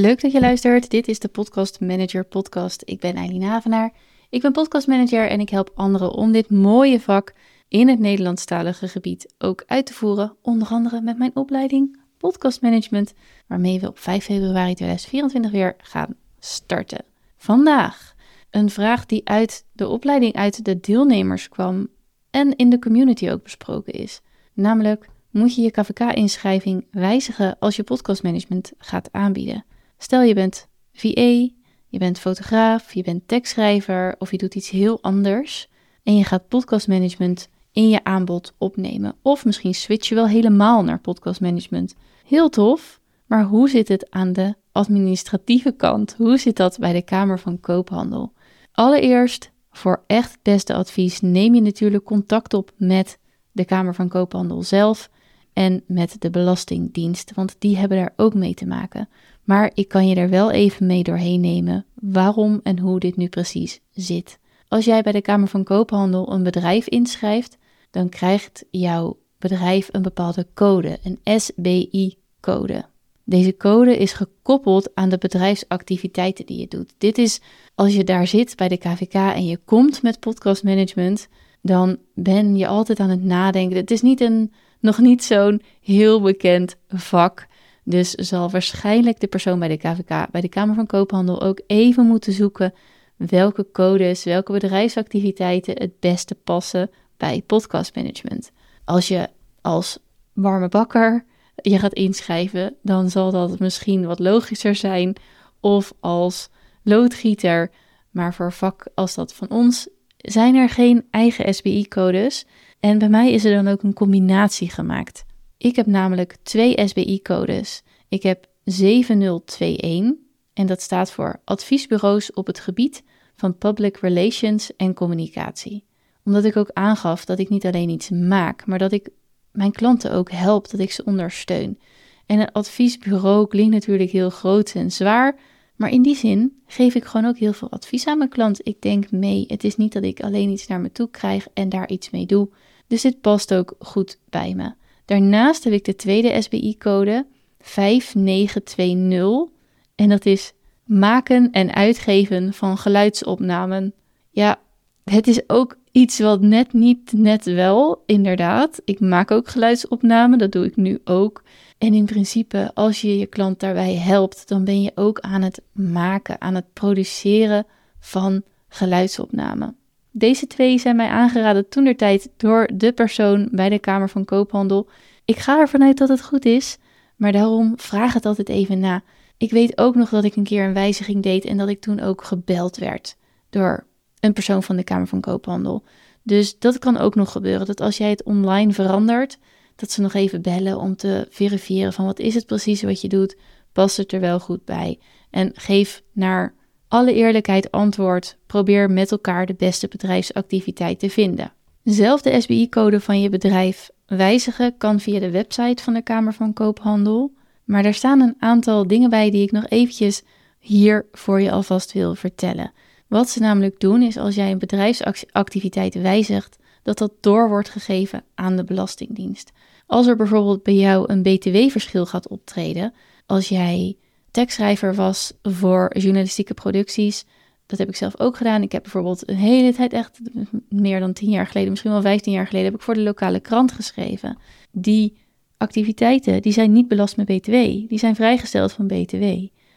Leuk dat je luistert. Dit is de Podcast Manager Podcast. Ik ben Eileen Havenaar. Ik ben podcastmanager en ik help anderen om dit mooie vak in het Nederlandstalige gebied ook uit te voeren. Onder andere met mijn opleiding Podcast Management, waarmee we op 5 februari 2024 weer gaan starten. Vandaag een vraag die uit de opleiding uit de deelnemers kwam en in de community ook besproken is. Namelijk, moet je je KVK-inschrijving wijzigen als je podcastmanagement gaat aanbieden? Stel je bent VA, je bent fotograaf, je bent tekstschrijver of je doet iets heel anders en je gaat podcastmanagement in je aanbod opnemen. Of misschien switch je wel helemaal naar podcastmanagement. Heel tof, maar hoe zit het aan de administratieve kant? Hoe zit dat bij de Kamer van Koophandel? Allereerst, voor echt het beste advies, neem je natuurlijk contact op met de Kamer van Koophandel zelf en met de Belastingdienst, want die hebben daar ook mee te maken. Maar ik kan je er wel even mee doorheen nemen waarom en hoe dit nu precies zit. Als jij bij de Kamer van Koophandel een bedrijf inschrijft, dan krijgt jouw bedrijf een bepaalde code, een SBI-code. Deze code is gekoppeld aan de bedrijfsactiviteiten die je doet. Dit is als je daar zit bij de KVK en je komt met podcastmanagement, dan ben je altijd aan het nadenken. Het is niet een, nog niet zo'n heel bekend vak. Dus zal waarschijnlijk de persoon bij de KVK, bij de Kamer van Koophandel, ook even moeten zoeken welke codes, welke bedrijfsactiviteiten het beste passen bij podcastmanagement. Als je als warme bakker je gaat inschrijven, dan zal dat misschien wat logischer zijn. Of als loodgieter, maar voor vak als dat van ons zijn er geen eigen SBI-codes. En bij mij is er dan ook een combinatie gemaakt. Ik heb namelijk twee SBI-codes. Ik heb 7021 en dat staat voor adviesbureaus op het gebied van public relations en communicatie. Omdat ik ook aangaf dat ik niet alleen iets maak, maar dat ik mijn klanten ook help, dat ik ze ondersteun. En een adviesbureau klinkt natuurlijk heel groot en zwaar, maar in die zin geef ik gewoon ook heel veel advies aan mijn klant. Ik denk mee, het is niet dat ik alleen iets naar me toe krijg en daar iets mee doe. Dus dit past ook goed bij me. Daarnaast heb ik de tweede SBI-code 5920 en dat is maken en uitgeven van geluidsopnamen. Ja, het is ook iets wat net niet, net wel, inderdaad. Ik maak ook geluidsopnamen, dat doe ik nu ook. En in principe, als je je klant daarbij helpt, dan ben je ook aan het maken, aan het produceren van geluidsopnamen. Deze twee zijn mij aangeraden toen der tijd door de persoon bij de Kamer van Koophandel. Ik ga ervan uit dat het goed is, maar daarom vraag het altijd even na. Ik weet ook nog dat ik een keer een wijziging deed en dat ik toen ook gebeld werd door een persoon van de Kamer van Koophandel. Dus dat kan ook nog gebeuren. Dat als jij het online verandert, dat ze nog even bellen om te verifiëren van wat is het precies wat je doet, past het er wel goed bij. En geef naar alle eerlijkheid antwoord. Probeer met elkaar de beste bedrijfsactiviteit te vinden. Zelf de SBI-code van je bedrijf wijzigen kan via de website van de Kamer van Koophandel. Maar daar staan een aantal dingen bij die ik nog eventjes hier voor je alvast wil vertellen. Wat ze namelijk doen is als jij een bedrijfsactiviteit wijzigt, dat dat door wordt gegeven aan de Belastingdienst. Als er bijvoorbeeld bij jou een BTW-verschil gaat optreden, als jij tekstschrijver was voor journalistieke producties, dat heb ik zelf ook gedaan. Ik heb bijvoorbeeld een hele tijd, echt meer dan tien jaar geleden, misschien wel vijftien jaar geleden, heb ik voor de lokale krant geschreven. Die activiteiten, die zijn niet belast met BTW. Die zijn vrijgesteld van BTW.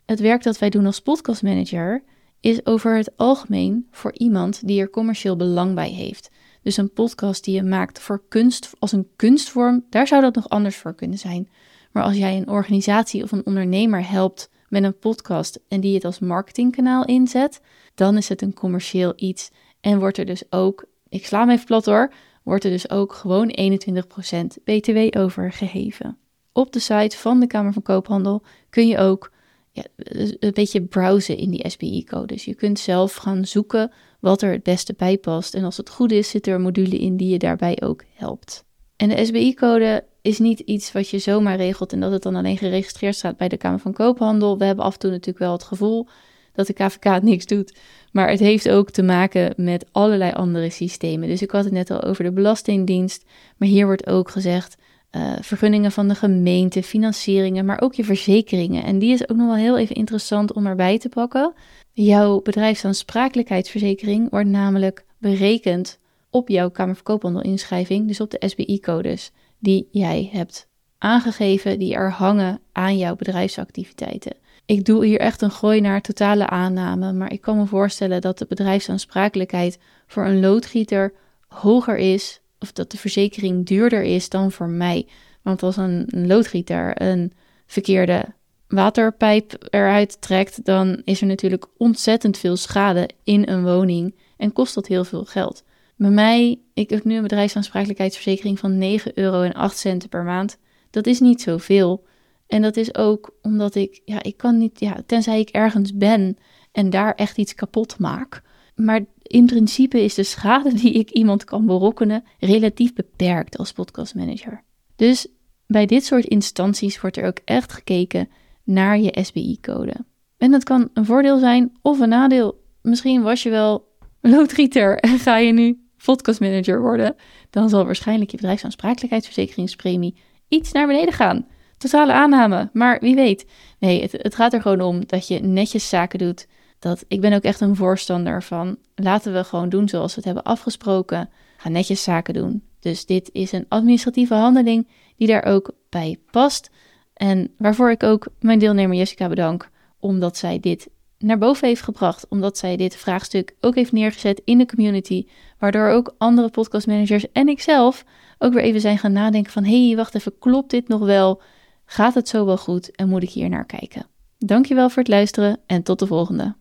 Het werk dat wij doen als podcastmanager is over het algemeen voor iemand die er commercieel belang bij heeft. Dus een podcast die je maakt voor kunst, als een kunstvorm, daar zou dat nog anders voor kunnen zijn. Maar als jij een organisatie of een ondernemer helpt met een podcast en die het als marketingkanaal inzet, dan is het een commercieel iets en wordt er dus ook, ik sla me even plat hoor, wordt er dus ook gewoon 21% BTW over geheven. Op de site van de Kamer van Koophandel kun je ook ja, een beetje browsen in die SBI-codes. Je kunt zelf gaan zoeken wat er het beste bij past. En als het goed is, zit er een module in die je daarbij ook helpt. En de SBI-code is niet iets wat je zomaar regelt en dat het dan alleen geregistreerd staat bij de Kamer van Koophandel. We hebben af en toe natuurlijk wel het gevoel dat de KVK niks doet. Maar het heeft ook te maken met allerlei andere systemen. Dus ik had het net al over de Belastingdienst. Maar hier wordt ook gezegd: uh, vergunningen van de gemeente, financieringen, maar ook je verzekeringen. En die is ook nog wel heel even interessant om erbij te pakken. Jouw bedrijfsaansprakelijkheidsverzekering wordt namelijk berekend op jouw Kamer inschrijving, dus op de SBI-codes die jij hebt aangegeven, die er hangen aan jouw bedrijfsactiviteiten. Ik doe hier echt een gooi naar totale aanname, maar ik kan me voorstellen dat de bedrijfsaansprakelijkheid voor een loodgieter hoger is, of dat de verzekering duurder is dan voor mij. Want als een, loodgieter een verkeerde waterpijp eruit trekt, dan is er natuurlijk ontzettend veel schade in een woning en kost dat heel veel geld. Bij mij, ik heb nu een bedrijfsaansprakelijkheidsverzekering van 9 euro en 8 centen per maand. Dat is niet zoveel. En dat is ook omdat ik, ja, ik kan niet, ja, tenzij ik ergens ben en daar echt iets kapot maak. Maar in principe is de schade die ik iemand kan berokkenen relatief beperkt als podcastmanager. Dus bij dit soort instanties wordt er ook echt gekeken naar je SBI-code. En dat kan een voordeel zijn of een nadeel. Misschien was je wel loodgieter en ga je nu podcastmanager worden. Dan zal waarschijnlijk je bedrijfsaansprakelijkheidsverzekeringspremie iets naar beneden gaan. Totale aanname, maar wie weet. Nee, het, het gaat er gewoon om dat je netjes zaken doet. Dat, ik ben ook echt een voorstander van laten we gewoon doen zoals we het hebben afgesproken. Ga netjes zaken doen. Dus dit is een administratieve handeling die daar ook bij past. En waarvoor ik ook mijn deelnemer Jessica bedank, omdat zij dit naar boven heeft gebracht. Omdat zij dit vraagstuk ook heeft neergezet in de community. Waardoor ook andere podcastmanagers en ikzelf ook weer even zijn gaan nadenken van... hé, hey, wacht even, klopt dit nog wel? Gaat het zo wel goed en moet ik hier naar kijken? Dankjewel voor het luisteren en tot de volgende.